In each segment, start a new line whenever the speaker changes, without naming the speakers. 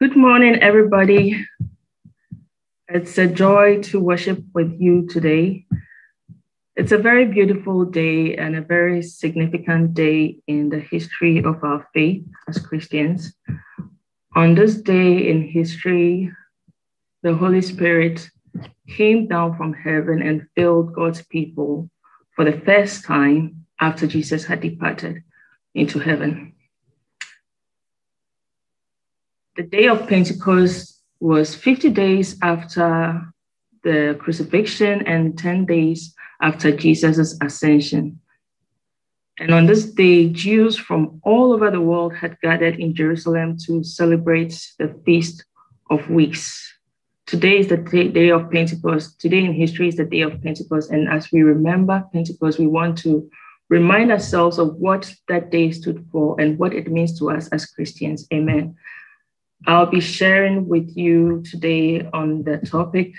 Good morning, everybody. It's a joy to worship with you today. It's a very beautiful day and a very significant day in the history of our faith as Christians. On this day in history, the Holy Spirit came down from heaven and filled God's people for the first time after Jesus had departed into heaven the day of Pentecost was 50 days after the crucifixion and 10 days after Jesus' ascension. And on this day, Jews from all over the world had gathered in Jerusalem to celebrate the Feast of Weeks. Today is the day of Pentecost. Today in history is the day of Pentecost. And as we remember Pentecost, we want to remind ourselves of what that day stood for and what it means to us as Christians. Amen. I'll be sharing with you today on the topic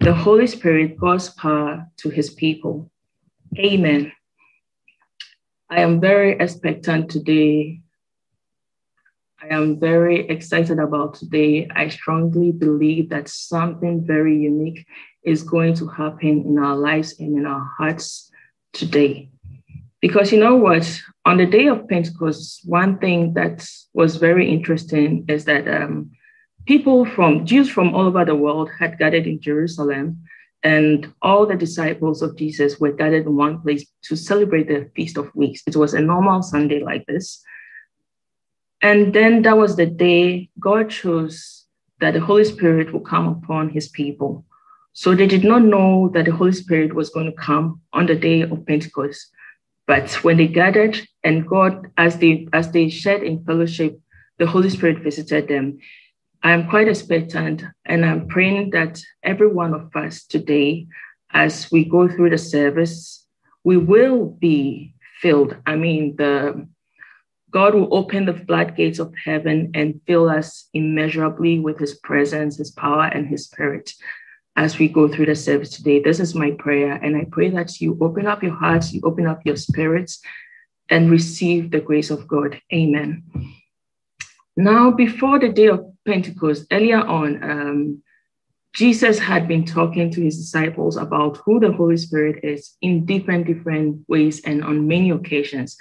The Holy Spirit, God's Power to His People. Amen. I am very expectant today. I am very excited about today. I strongly believe that something very unique is going to happen in our lives and in our hearts today. Because you know what? On the day of Pentecost, one thing that was very interesting is that um, people from Jews from all over the world had gathered in Jerusalem, and all the disciples of Jesus were gathered in one place to celebrate the Feast of Weeks. It was a normal Sunday like this. And then that was the day God chose that the Holy Spirit would come upon his people. So they did not know that the Holy Spirit was going to come on the day of Pentecost. But when they gathered and God, as they as they shared in fellowship, the Holy Spirit visited them. I am quite expectant, and I'm praying that every one of us today, as we go through the service, we will be filled. I mean, the God will open the floodgates of heaven and fill us immeasurably with his presence, his power, and his spirit as we go through the service today. This is my prayer, and I pray that you open up your hearts, you open up your spirits, and receive the grace of God. Amen. Now, before the day of Pentecost, earlier on, um, Jesus had been talking to his disciples about who the Holy Spirit is in different, different ways and on many occasions.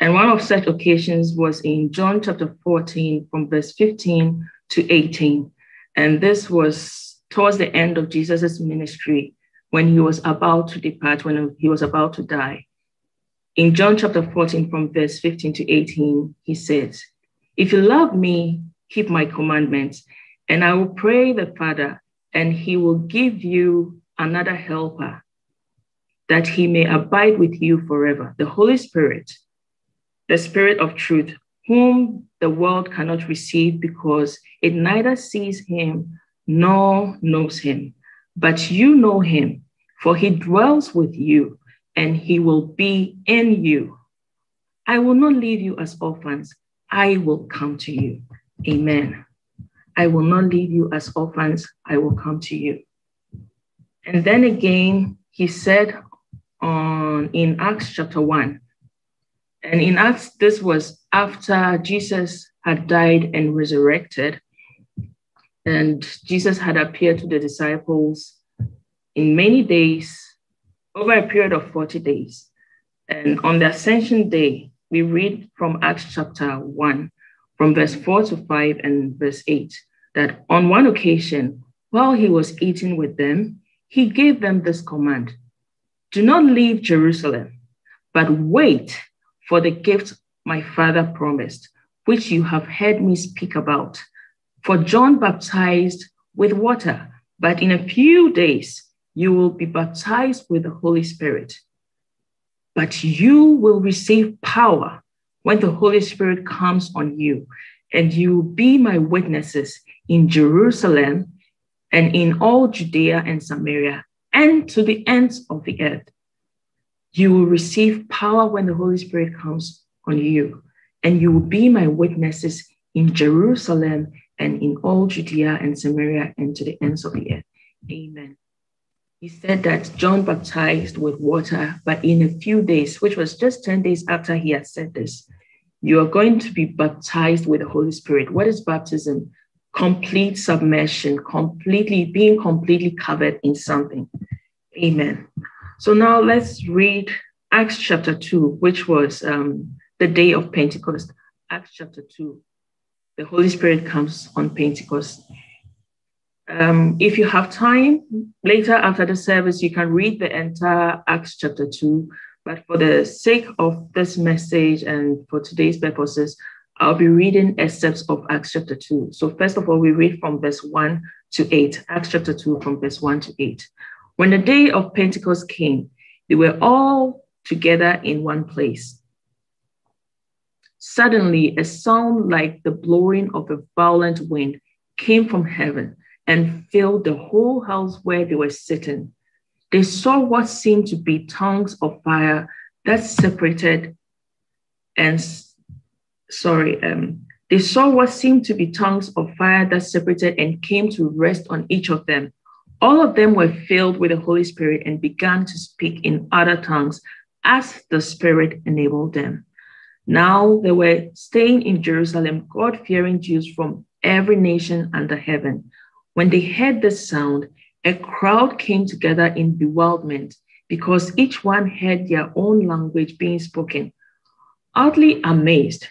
And one of such occasions was in John chapter 14, from verse 15 to 18. And this was towards the end of Jesus' ministry, when he was about to depart, when he was about to die, in John chapter 14, from verse 15 to 18, he says, If you love me, keep my commandments, and I will pray the Father, and he will give you another helper, that he may abide with you forever, the Holy Spirit, the Spirit of truth, whom the world cannot receive because it neither sees him nor knows him. But you know him, for he dwells with you and he will be in you. I will not leave you as orphans. I will come to you. Amen. I will not leave you as orphans. I will come to you. And then again, he said on in Acts chapter 1. And in Acts, this was after Jesus had died and resurrected. And Jesus had appeared to the disciples in many days, over a period of 40 days. And on the Ascension Day, we read from Acts chapter 1, from verse 4 to 5 and verse 8, that on one occasion, while he was eating with them, he gave them this command Do not leave Jerusalem, but wait for the gift my father promised, which you have heard me speak about. For John baptized with water, but in a few days you will be baptized with the Holy Spirit. But you will receive power when the Holy Spirit comes on you, and you will be my witnesses in Jerusalem and in all Judea and Samaria and to the ends of the earth. You will receive power when the Holy Spirit comes on you, and you will be my witnesses in Jerusalem and in all Judea and Samaria and to the ends of the earth. Amen. He said that John baptized with water, but in a few days, which was just 10 days after he had said this, you are going to be baptized with the Holy Spirit. What is baptism? Complete submersion, completely being completely covered in something. Amen. So now let's read Acts chapter 2, which was um, the day of Pentecost. Acts chapter 2, the Holy Spirit comes on Pentecost. Um, if you have time, later after the service, you can read the entire Acts chapter 2. But for the sake of this message and for today's purposes, I'll be reading excerpts of Acts chapter 2. So, first of all, we read from verse 1 to 8, Acts chapter 2, from verse 1 to 8. When the day of Pentecost came, they were all together in one place Suddenly, a sound like the blowing of a violent wind came from heaven and filled the whole house where they were sitting. They saw what seemed to be tongues of fire that separated and sorry, um, they saw what seemed to be tongues of fire that separated and came to rest on each of them. All of them were filled with the Holy Spirit and began to speak in other tongues as the Spirit enabled them. Now they were staying in Jerusalem, God fearing Jews from every nation under heaven. When they heard the sound, a crowd came together in bewilderment because each one heard their own language being spoken. Oddly amazed,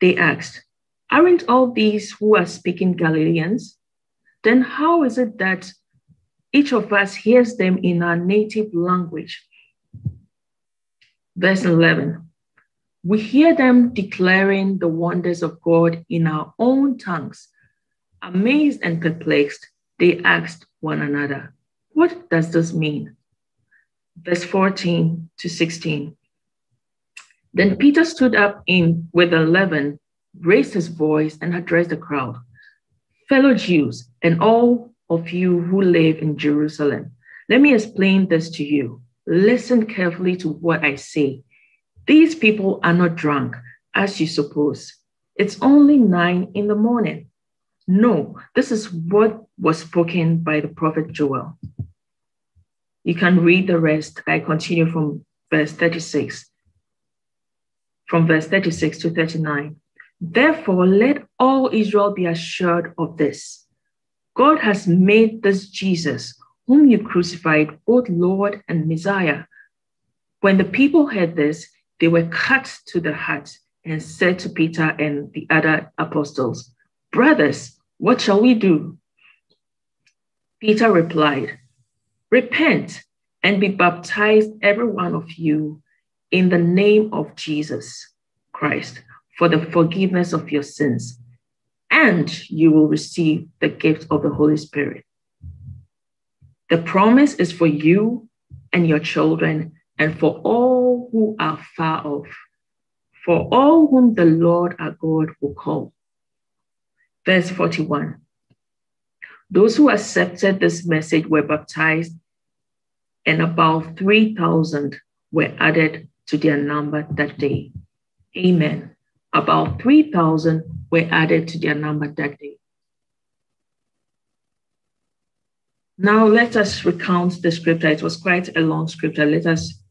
they asked, Aren't all these who are speaking Galileans? Then how is it that each of us hears them in our native language? Verse 11 we hear them declaring the wonders of God in our own tongues. Amazed and perplexed, they asked one another, What does this mean? Verse 14 to 16. Then Peter stood up in with the eleven, raised his voice, and addressed the crowd Fellow Jews, and all of you who live in Jerusalem, let me explain this to you. Listen carefully to what I say these people are not drunk, as you suppose. It's only nine in the morning. No, this is what was spoken by the prophet Joel. You can read the rest. I continue from verse 36, from verse 36 to 39. Therefore, let all Israel be assured of this God has made this Jesus, whom you crucified, both Lord and Messiah. When the people heard this, they were cut to the heart and said to Peter and the other apostles, Brothers, what shall we do? Peter replied, Repent and be baptized, every one of you, in the name of Jesus Christ for the forgiveness of your sins, and you will receive the gift of the Holy Spirit. The promise is for you and your children and for all who are far off, for all whom the Lord our God will call. Verse 41 Those who accepted this message were baptized, and about 3,000 were added to their number that day. Amen. About 3,000 were added to their number that day. Now let us recount the scripture. It was quite a long scripture. Let us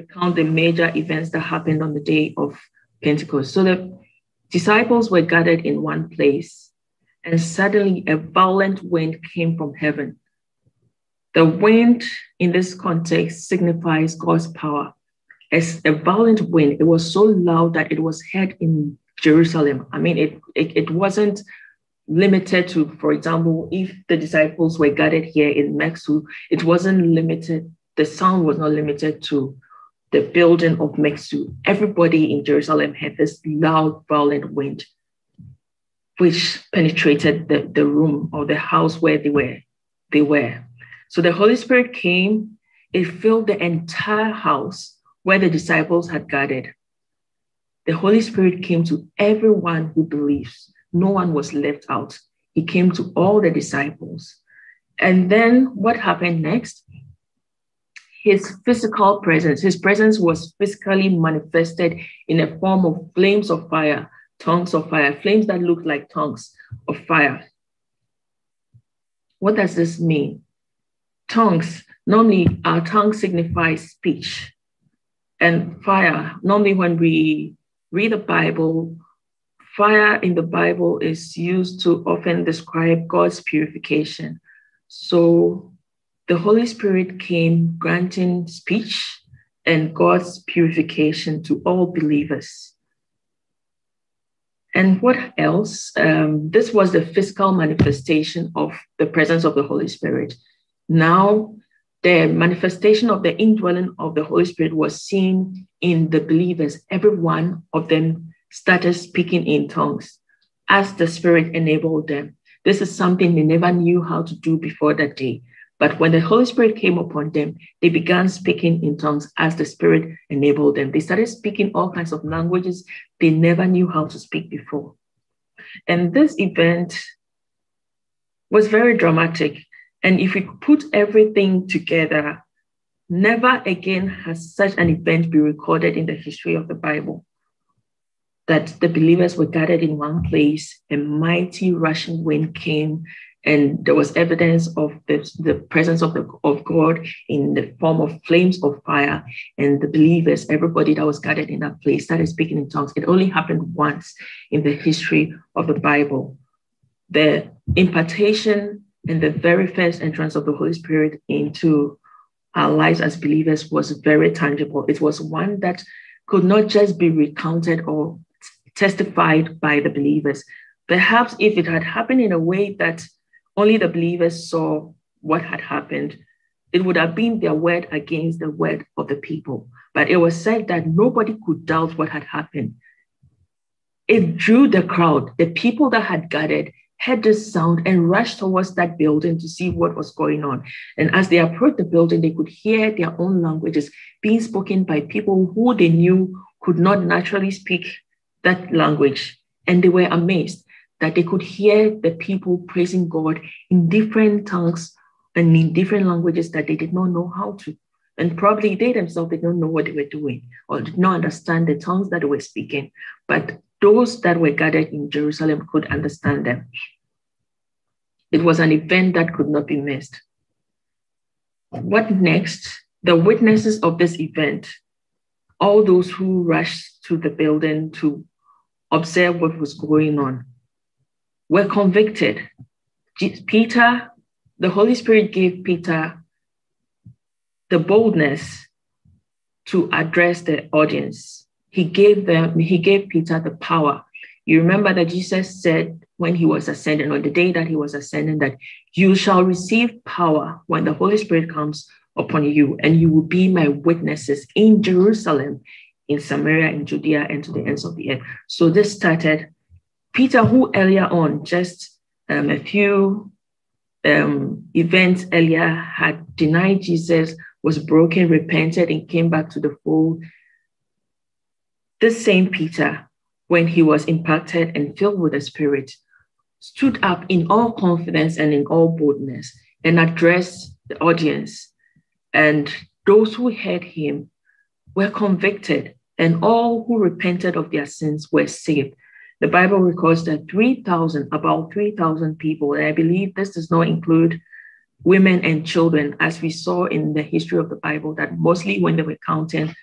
recount the major events that happened on the day of Pentecost. So the disciples were gathered in one place, and suddenly a violent wind came from heaven. The wind in this context signifies God's power. As a violent wind, it was so loud that it was heard in Jerusalem. I mean, it, it, it wasn't limited to, for example, if the disciples were gathered here in Mexico, it wasn't limited, the sound was not limited to the building of Mexico, everybody in Jerusalem had this loud, violent wind, which penetrated the, the room or the house where they were. They were. So the Holy Spirit came, it filled the entire house where the disciples had gathered. The Holy Spirit came to everyone who believes. No one was left out. He came to all the disciples. And then what happened next? his physical presence. His presence was physically manifested in a form of flames of fire, tongues of fire, flames that looked like tongues of fire. What does this mean? Tongues, normally our tongue signifies speech, and fire, normally when we read the Bible, fire in the Bible is used to often describe God's purification. So the Holy Spirit came granting speech and God's purification to all believers. And what else? Um, this was the physical manifestation of the presence of the Holy Spirit. Now, the manifestation of the indwelling of the Holy Spirit was seen in the believers. Every one of them started speaking in tongues as the Spirit enabled them. This is something they never knew how to do before that day. But when the Holy Spirit came upon them, they began speaking in tongues as the Spirit enabled them. They started speaking all kinds of languages they never knew how to speak before. And this event was very dramatic. And if we put everything together, never again has such an event been recorded in the history of the Bible that the believers were gathered in one place, a mighty rushing wind came and there was evidence of the, the presence of, the, of God in the form of flames of fire. And the believers, everybody that was gathered in that place, started speaking in tongues. It only happened once in the history of the Bible. The impartation and the very first entrance of the Holy Spirit into our lives as believers was very tangible. It was one that could not just be recounted or testified by the believers. Perhaps if it had happened in a way that only the believers saw what had happened. It would have been their word against the word of the people. But it was said that nobody could doubt what had happened. It drew the crowd. The people that had gathered heard this sound and rushed towards that building to see what was going on. And as they approached the building, they could hear their own languages being spoken by people who they knew could not naturally speak that language. And they were amazed that they could hear the people praising God in different tongues and in different languages that they did not know how to. And probably they themselves did not know what they were doing or did not understand the tongues that they were speaking. But those that were gathered in Jerusalem could understand them. It was an event that could not be missed. What next? The witnesses of this event, all those who rushed to the building to observe what was going on, were convicted. Peter, the Holy Spirit gave Peter the boldness to address the audience. He gave them, he gave Peter the power. You remember that Jesus said when he was ascending, on the day that he was ascending, that you shall receive power when the Holy Spirit comes upon you, and you will be my witnesses in Jerusalem, in Samaria, in Judea, and to the ends of the earth. So this started Peter, who earlier on, just um, a few um, events earlier, had denied Jesus, was broken, repented, and came back to the fold. This same Peter, when he was impacted and filled with the Spirit, stood up in all confidence and in all boldness and addressed the audience. And those who heard him were convicted, and all who repented of their sins were saved. The Bible records that 3,000, about 3,000 people, and I believe this does not include women and children, as we saw in the history of the Bible, that mostly when they were counting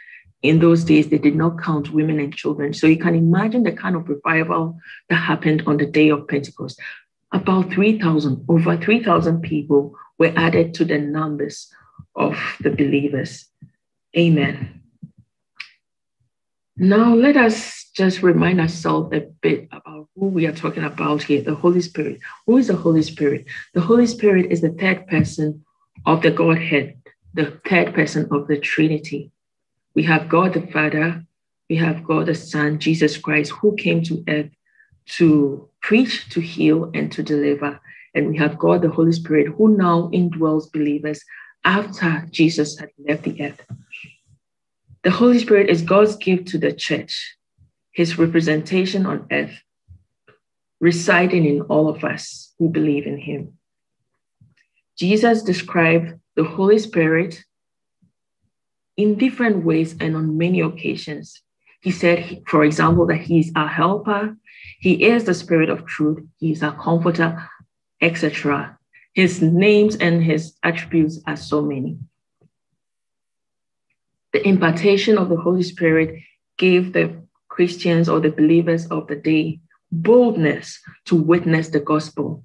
in those days, they did not count women and children. So you can imagine the kind of revival that happened on the day of Pentecost. About 3,000, over 3,000 people were added to the numbers of the believers. Amen. Now, let us just remind ourselves a bit about who we are talking about here the Holy Spirit. Who is the Holy Spirit? The Holy Spirit is the third person of the Godhead, the third person of the Trinity. We have God the Father, we have God the Son, Jesus Christ, who came to earth to preach, to heal, and to deliver. And we have God the Holy Spirit, who now indwells believers after Jesus had left the earth. The Holy Spirit is God's gift to the church, his representation on earth, residing in all of us who believe in him. Jesus described the Holy Spirit in different ways and on many occasions. He said, for example, that he is our helper, he is the spirit of truth, he is our comforter, etc. His names and his attributes are so many the impartation of the Holy Spirit gave the Christians or the believers of the day boldness to witness the gospel.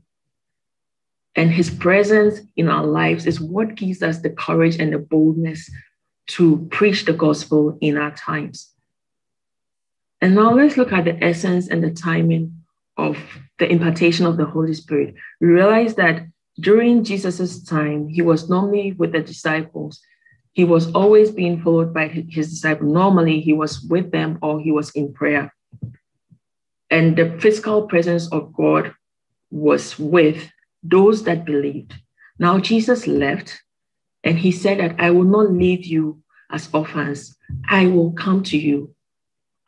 And his presence in our lives is what gives us the courage and the boldness to preach the gospel in our times. And now let's look at the essence and the timing of the impartation of the Holy Spirit. We realize that during Jesus' time, he was normally with the disciples he was always being followed by his disciple. Normally, he was with them or he was in prayer. And the physical presence of God was with those that believed. Now, Jesus left and he said that I will not leave you as orphans. I will come to you.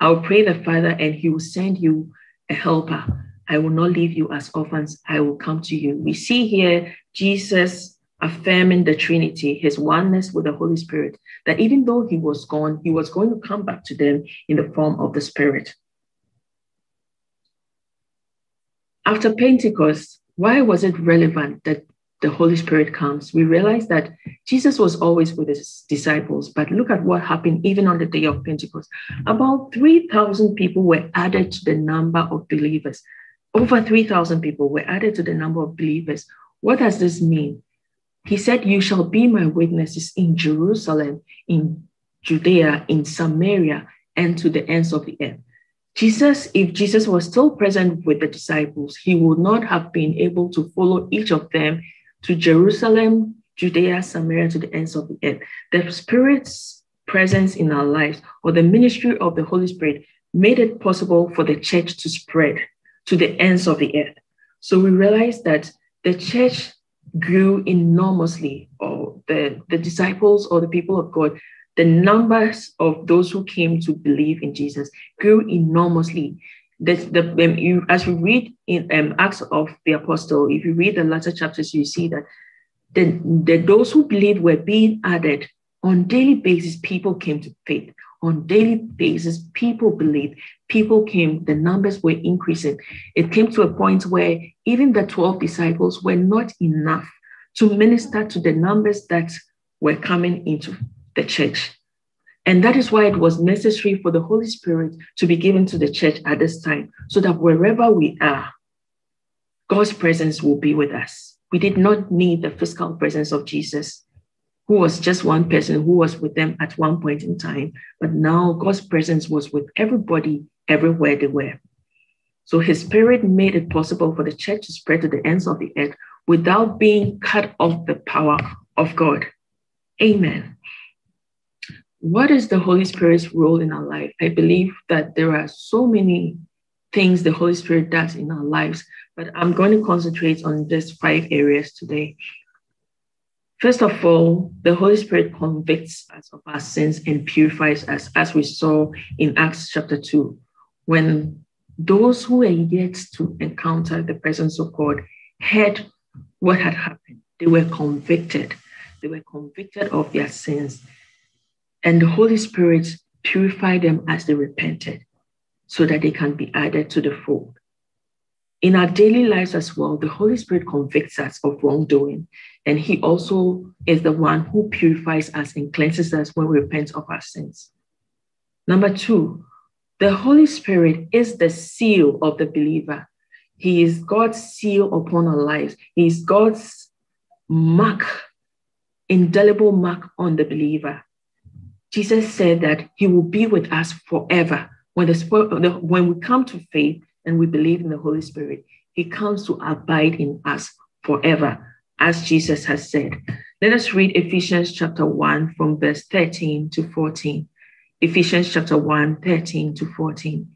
I'll pray the Father and he will send you a helper. I will not leave you as orphans. I will come to you. We see here Jesus affirming the Trinity, his oneness with the Holy Spirit, that even though he was gone, he was going to come back to them in the form of the Spirit. After Pentecost, why was it relevant that the Holy Spirit comes? We realize that Jesus was always with his disciples, but look at what happened even on the day of Pentecost. About 3,000 people were added to the number of believers. Over 3,000 people were added to the number of believers. What does this mean? He said, You shall be my witnesses in Jerusalem, in Judea, in Samaria, and to the ends of the earth. Jesus, if Jesus was still present with the disciples, he would not have been able to follow each of them to Jerusalem, Judea, Samaria, to the ends of the earth. The Spirit's presence in our lives or the ministry of the Holy Spirit made it possible for the church to spread to the ends of the earth. So we realize that the church grew enormously, or the, the disciples or the people of God, the numbers of those who came to believe in Jesus grew enormously. This, the, um, you, as we read in um, Acts of the Apostle, if you read the latter chapters, you see that the, the, those who believed were being added on daily basis. People came to faith on daily basis, people believed, people came, the numbers were increasing. It came to a point where even the 12 disciples were not enough to minister to the numbers that were coming into the church. And that is why it was necessary for the Holy Spirit to be given to the church at this time, so that wherever we are, God's presence will be with us. We did not need the physical presence of Jesus who was just one person who was with them at one point in time. But now God's presence was with everybody everywhere they were. So his spirit made it possible for the church to spread to the ends of the earth without being cut off the power of God. Amen. What is the Holy Spirit's role in our life? I believe that there are so many things the Holy Spirit does in our lives, but I'm going to concentrate on just five areas today. First of all, the Holy Spirit convicts us of our sins and purifies us, as we saw in Acts chapter 2, when those who were yet to encounter the presence of God heard what had happened. They were convicted. They were convicted of their sins. And the Holy Spirit purified them as they repented so that they can be added to the fold. In our daily lives as well, the Holy Spirit convicts us of wrongdoing, and He also is the one who purifies us and cleanses us when we repent of our sins. Number two, the Holy Spirit is the seal of the believer. He is God's seal upon our lives. He is God's mark, indelible mark on the believer. Jesus said that He will be with us forever. When, the, when we come to faith, and we believe in the Holy Spirit, he comes to abide in us forever, as Jesus has said. Let us read Ephesians chapter 1 from verse 13 to 14. Ephesians chapter 1, 13 to 14.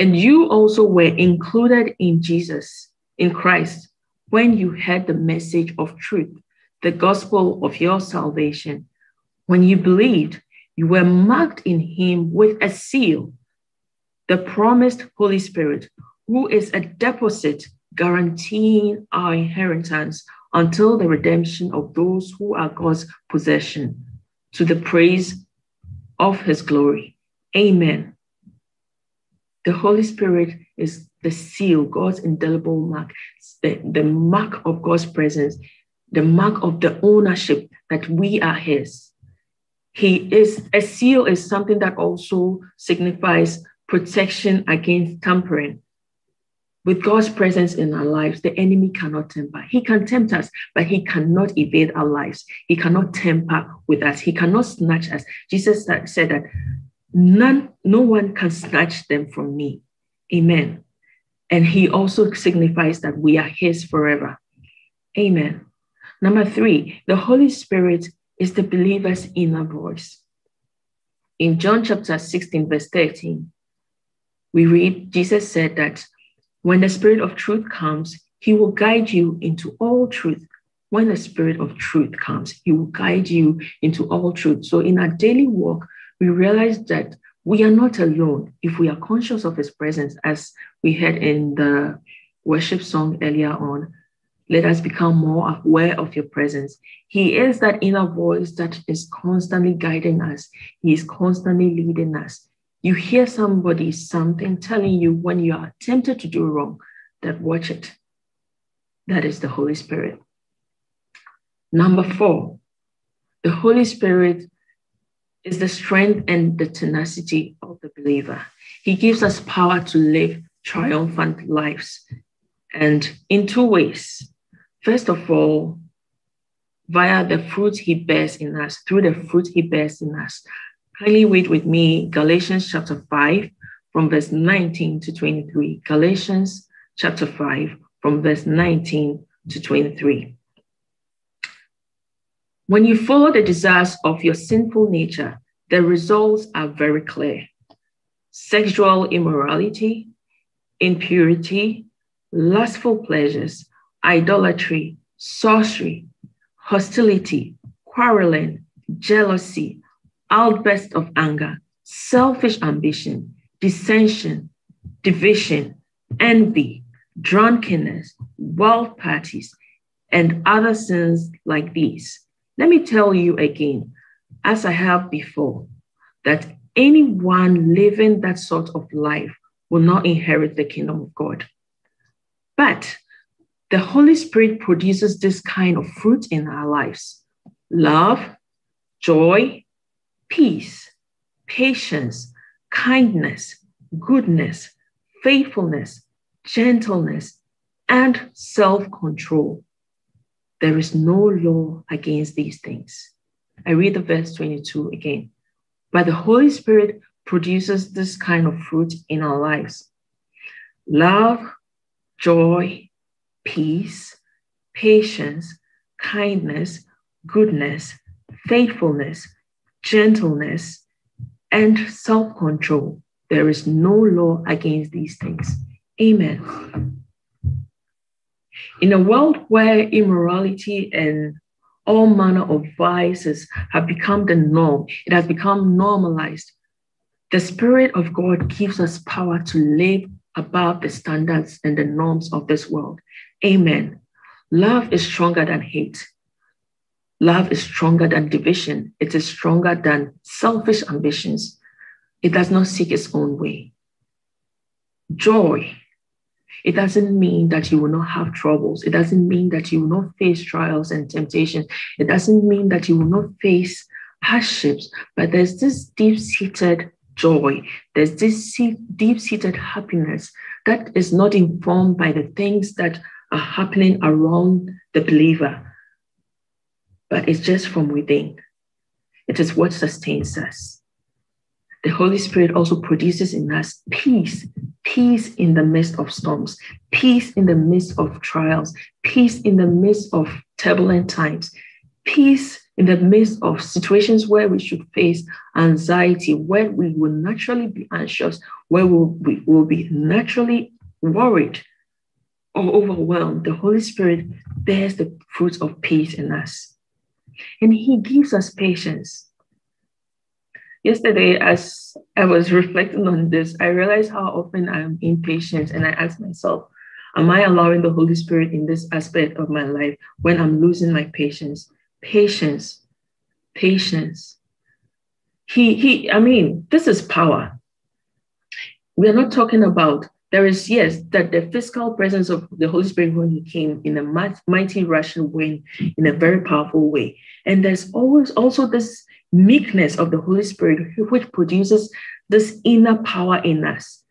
And you also were included in Jesus, in Christ, when you heard the message of truth, the gospel of your salvation. When you believed, you were marked in him with a seal the promised Holy Spirit, who is a deposit guaranteeing our inheritance until the redemption of those who are God's possession, to the praise of his glory. Amen. The Holy Spirit is the seal, God's indelible mark, the, the mark of God's presence, the mark of the ownership that we are his. He is a seal is something that also signifies protection against tampering. With God's presence in our lives, the enemy cannot temper. He can tempt us, but he cannot evade our lives. He cannot temper with us. He cannot snatch us. Jesus said that none, no one can snatch them from me. Amen. And he also signifies that we are his forever. Amen. Number three, the Holy Spirit is the believer's inner voice. In John chapter 16, verse 13, we read Jesus said that when the Spirit of truth comes, he will guide you into all truth. When the Spirit of truth comes, he will guide you into all truth. So in our daily walk, we realize that we are not alone if we are conscious of his presence, as we heard in the worship song earlier on. Let us become more aware of your presence. He is that inner voice that is constantly guiding us. He is constantly leading us. You hear somebody something telling you when you are tempted to do wrong, that watch it. That is the Holy Spirit. Number four, the Holy Spirit is the strength and the tenacity of the believer. He gives us power to live triumphant lives and in two ways. First of all, via the fruit he bears in us, through the fruit he bears in us. Kindly read with me Galatians chapter 5 from verse 19 to 23. Galatians chapter 5 from verse 19 to 23. When you follow the desires of your sinful nature, the results are very clear sexual immorality, impurity, lustful pleasures, idolatry, sorcery, hostility, quarreling, jealousy outbursts of anger, selfish ambition, dissension, division, envy, drunkenness, wild parties, and other sins like these. Let me tell you again, as I have before, that anyone living that sort of life will not inherit the kingdom of God. But the Holy Spirit produces this kind of fruit in our lives love, joy, peace, patience, kindness, goodness, faithfulness, gentleness, and self control. There is no law against these things. I read the verse 22 again. But the Holy Spirit produces this kind of fruit in our lives love, joy, peace, patience, kindness, goodness, faithfulness, gentleness, and self control. There is no law against these things. Amen. In a world where immorality and all manner of vices have become the norm, it has become normalized. The Spirit of God gives us power to live above the standards and the norms of this world. Amen. Love is stronger than hate. Love is stronger than division. It is stronger than selfish ambitions. It does not seek its own way. Joy, it doesn't mean that you will not have troubles. It doesn't mean that you will not face trials and temptations. It doesn't mean that you will not face hardships, but there's this deep seated joy, there's this deep seated happiness that is not informed by the things that are happening around the believer but it's just from within. It is what sustains us. The Holy Spirit also produces in us peace, peace in the midst of storms, peace in the midst of trials, peace in the midst of turbulent times, peace in the midst of situations where we should face anxiety, where we will naturally be anxious, where we will be naturally worried or overwhelmed. The Holy Spirit bears the fruits of peace in us and He gives us patience. Yesterday, as I was reflecting on this, I realized how often I'm impatient, and I asked myself, Am I allowing the Holy Spirit in this aspect of my life when I'm losing my patience? Patience, patience. He, he, I mean, this is power. We are not talking about there is, yes, that the physical presence of the Holy Spirit when he came in a mighty rushing wind in a very powerful way. And there's always also this meekness of the Holy Spirit, which produces this inner power in us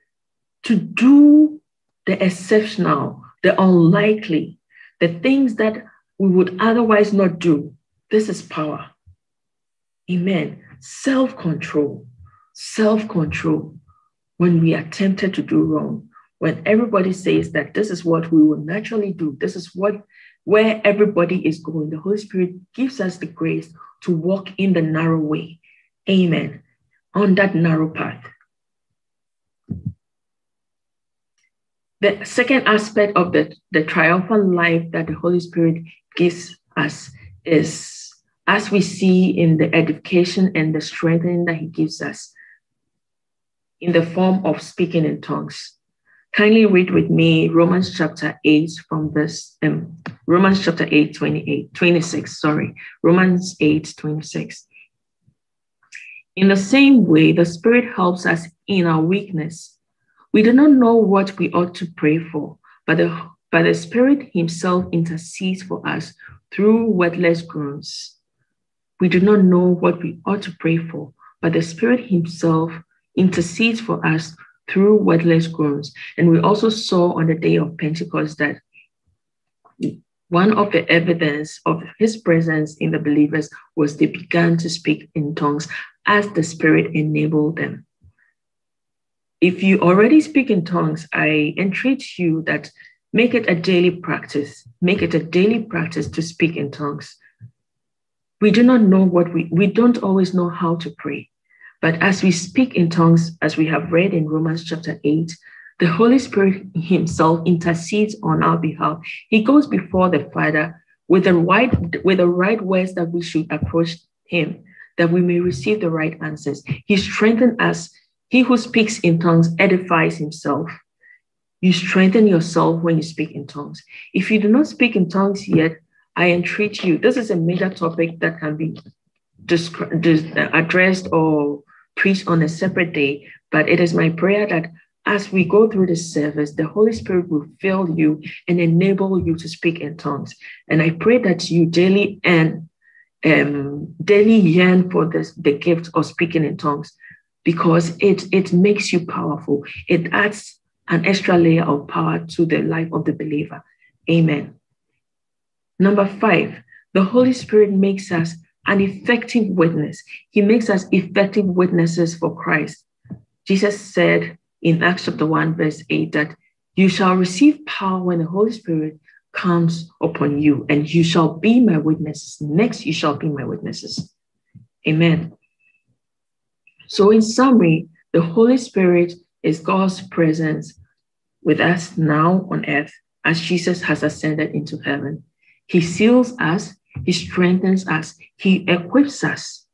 to do the exceptional, the unlikely, the things that we would otherwise not do. This is power. Amen. Self control, self control when we are tempted to do wrong, when everybody says that this is what we will naturally do, this is what where everybody is going, the Holy Spirit gives us the grace to walk in the narrow way. Amen. On that narrow path. The second aspect of the, the triumphant life that the Holy Spirit gives us is, as we see in the edification and the strengthening that He gives us, in the form of speaking in tongues. Kindly read with me Romans chapter 8 from verse um, Romans chapter 8, 28, 26, sorry, Romans 8, 26. In the same way, the Spirit helps us in our weakness. We do not know what we ought to pray for, but the, but the Spirit Himself intercedes for us through wordless groans. We do not know what we ought to pray for, but the Spirit Himself intercedes for us through wordless groans. And we also saw on the day of Pentecost that one of the evidence of his presence in the believers was they began to speak in tongues as the Spirit enabled them. If you already speak in tongues, I entreat you that make it a daily practice. Make it a daily practice to speak in tongues. We do not know what we, we don't always know how to pray. But as we speak in tongues, as we have read in Romans chapter 8, the Holy Spirit Himself intercedes on our behalf. He goes before the Father with the right, with the right words that we should approach Him, that we may receive the right answers. He strengthens us. He who speaks in tongues edifies himself. You strengthen yourself when you speak in tongues. If you do not speak in tongues yet, I entreat you. This is a major topic that can be addressed or preach on a separate day, but it is my prayer that as we go through this service, the Holy Spirit will fill you and enable you to speak in tongues. And I pray that you daily and um, daily yearn for this, the gift of speaking in tongues because it, it makes you powerful. It adds an extra layer of power to the life of the believer. Amen. Number five, the Holy Spirit makes us an effective witness. He makes us effective witnesses for Christ. Jesus said in Acts chapter 1, verse 8, that you shall receive power when the Holy Spirit comes upon you, and you shall be my witnesses. Next, you shall be my witnesses. Amen. So, in summary, the Holy Spirit is God's presence with us now on earth as Jesus has ascended into heaven. He seals us, he strengthens us, He equips us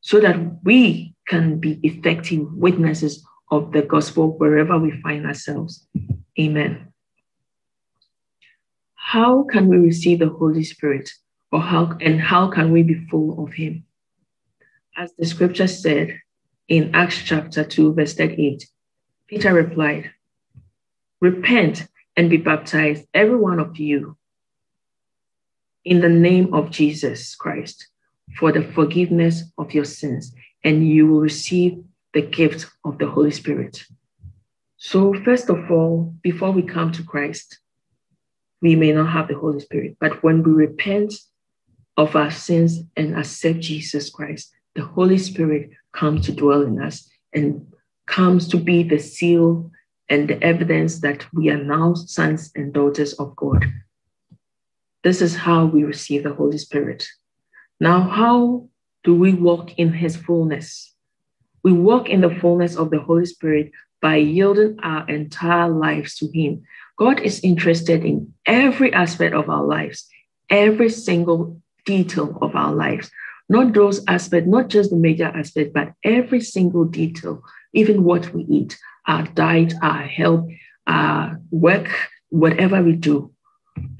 so that we can be effective witnesses of the gospel wherever we find ourselves. Amen. How can we receive the Holy Spirit or how and how can we be full of him? As the scripture said in Acts chapter 2 verse 38, Peter replied, "Repent and be baptized every one of you in the name of Jesus Christ for the forgiveness of your sins, and you will receive the gift of the Holy Spirit. So, first of all, before we come to Christ, we may not have the Holy Spirit, but when we repent of our sins and accept Jesus Christ, the Holy Spirit comes to dwell in us and comes to be the seal and the evidence that we are now sons and daughters of God this is how we receive the Holy Spirit. Now, how do we walk in His fullness? We walk in the fullness of the Holy Spirit by yielding our entire lives to Him. God is interested in every aspect of our lives, every single detail of our lives. Not those aspects, not just the major aspect, but every single detail, even what we eat, our diet, our health, our work, whatever we do,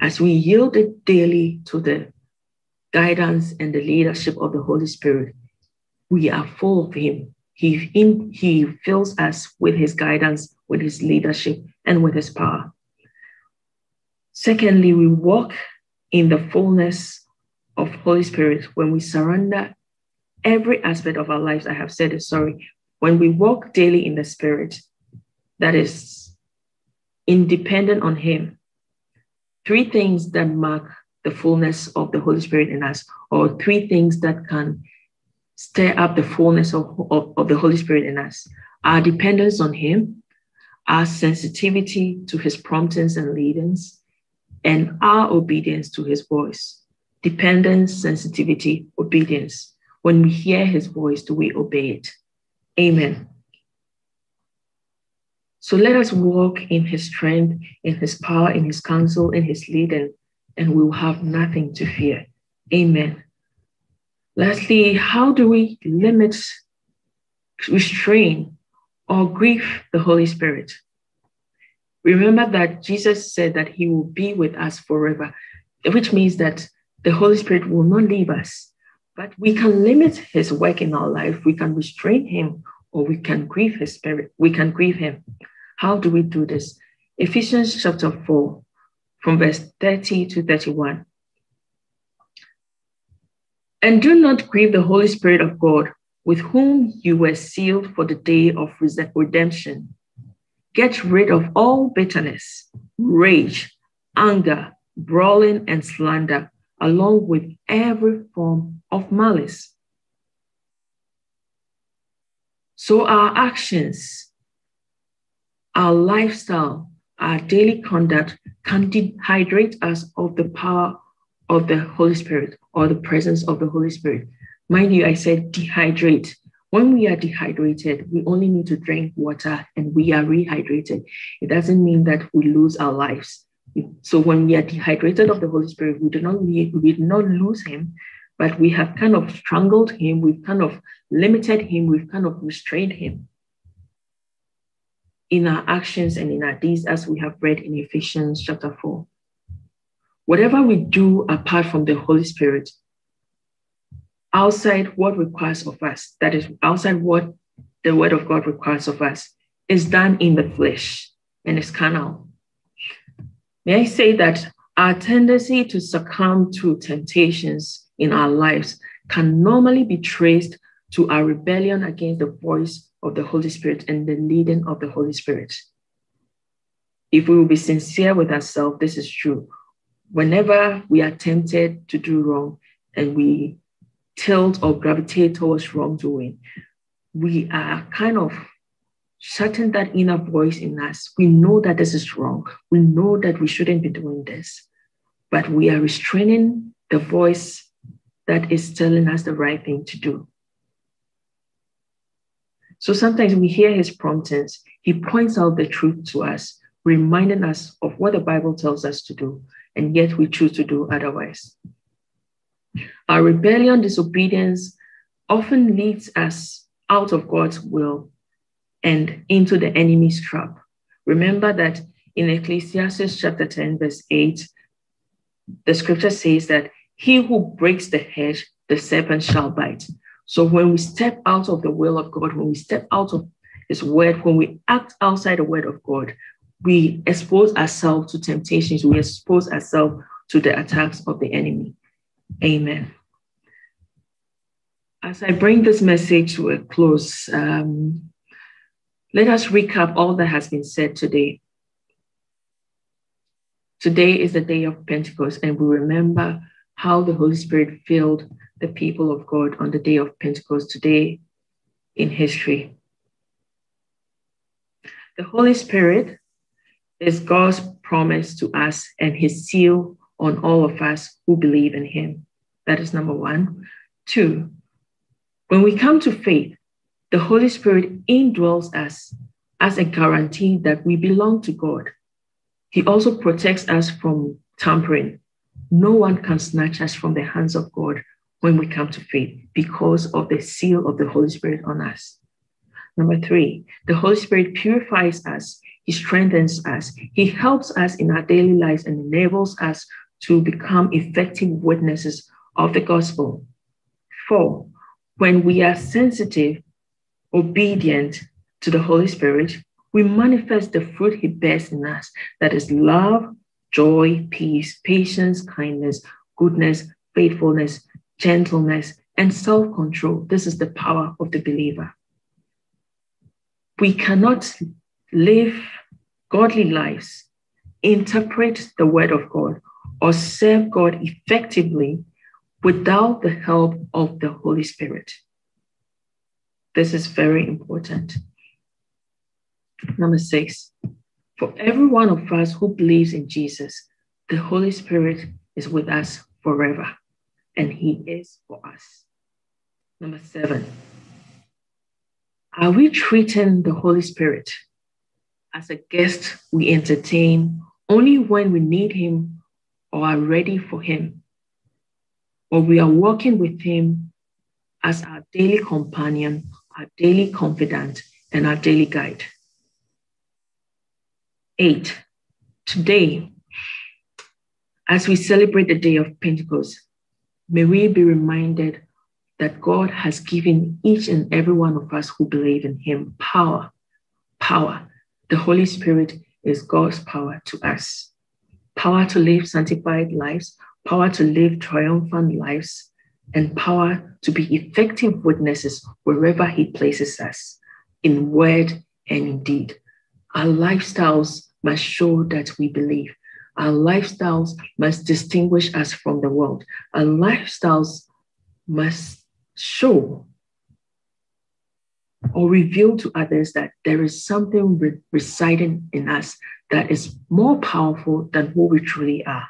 as we yield it daily to the guidance and the leadership of the Holy Spirit, we are full of Him. He, he fills us with His guidance, with His leadership, and with His power. Secondly, we walk in the fullness of Holy Spirit when we surrender every aspect of our lives. I have said it, sorry. When we walk daily in the Spirit, that is independent on Him, three things that mark the fullness of the Holy Spirit in us, or three things that can stir up the fullness of, of, of the Holy Spirit in us our dependence on Him, our sensitivity to His promptings and leadings, and our obedience to His voice. Dependence, sensitivity, obedience. When we hear His voice, do we obey it? Amen. So let us walk in his strength, in his power, in his counsel, in his leading, and we will have nothing to fear. Amen. Lastly, how do we limit, restrain, or grieve the Holy Spirit? Remember that Jesus said that he will be with us forever, which means that the Holy Spirit will not leave us, but we can limit his work in our life. We can restrain him or we can grieve his spirit, we can grieve him. How do we do this? Ephesians chapter 4, from verse 30 to 31. And do not grieve the Holy Spirit of God, with whom you were sealed for the day of redemption. Get rid of all bitterness, rage, anger, brawling, and slander, along with every form of malice. So our actions, our lifestyle, our daily conduct can dehydrate us of the power of the Holy Spirit or the presence of the Holy Spirit. Mind you, I said dehydrate. When we are dehydrated, we only need to drink water and we are rehydrated. It doesn't mean that we lose our lives. So when we are dehydrated of the Holy Spirit, we do not we do not lose him, but we have kind of strangled him, we've kind of limited him, we've kind of restrained him in our actions and in our deeds, as we have read in Ephesians chapter 4. Whatever we do apart from the Holy Spirit, outside what requires of us, that is, outside what the Word of God requires of us, is done in the flesh and is carnal. May I say that our tendency to succumb to temptations in our lives can normally be traced to our rebellion against the voice of the Holy Spirit and the leading of the Holy Spirit. If we will be sincere with ourselves, this is true. Whenever we are tempted to do wrong and we tilt or gravitate towards wrongdoing, we are kind of shutting that inner voice in us. We know that this is wrong. We know that we shouldn't be doing this, but we are restraining the voice that is telling us the right thing to do. So sometimes we hear his promptings. He points out the truth to us, reminding us of what the Bible tells us to do, and yet we choose to do otherwise. Our rebellion, disobedience often leads us out of God's will and into the enemy's trap. Remember that in Ecclesiastes chapter 10, verse 8, the scripture says that he who breaks the hedge, the serpent shall bite. So when we step out of the will of God, when we step out of his word, when we act outside the word of God, we expose ourselves to temptations, we expose ourselves to the attacks of the enemy. Amen. As I bring this message to a close, um, let us recap all that has been said today. Today is the day of Pentecost, and we remember how the Holy Spirit filled the people of God on the day of Pentecost today in history. The Holy Spirit is God's promise to us and his seal on all of us who believe in him. That is number one. Two, when we come to faith, the Holy Spirit indwells us as a guarantee that we belong to God. He also protects us from tampering no one can snatch us from the hands of God when we come to faith because of the seal of the Holy Spirit on us. Number three, the Holy Spirit purifies us, He strengthens us, He helps us in our daily lives and enables us to become effective witnesses of the gospel. Four, when we are sensitive, obedient to the Holy Spirit, we manifest the fruit He bears in us that is love, joy, peace, patience, kindness, goodness, faithfulness, gentleness, and self control. This is the power of the believer. We cannot live godly lives, interpret the word of God, or serve God effectively without the help of the Holy Spirit. This is very important. Number six, for every one of us who believes in Jesus, the Holy Spirit is with us forever, and He is for us. Number seven, are we treating the Holy Spirit as a guest we entertain only when we need Him or are ready for Him? Or we are walking with Him as our daily companion, our daily confidant, and our daily guide? 8 today, as we celebrate the day of Pentecost, may we be reminded that God has given each and every one of us who believe in Him power. Power. The Holy Spirit is God's power to us. Power to live sanctified lives, power to live triumphant lives, and power to be effective witnesses wherever He places us, in word and in deed. Our lifestyles must show that we believe. Our lifestyles must distinguish us from the world. Our lifestyles must show or reveal to others that there is something re- residing in us that is more powerful than who we truly are.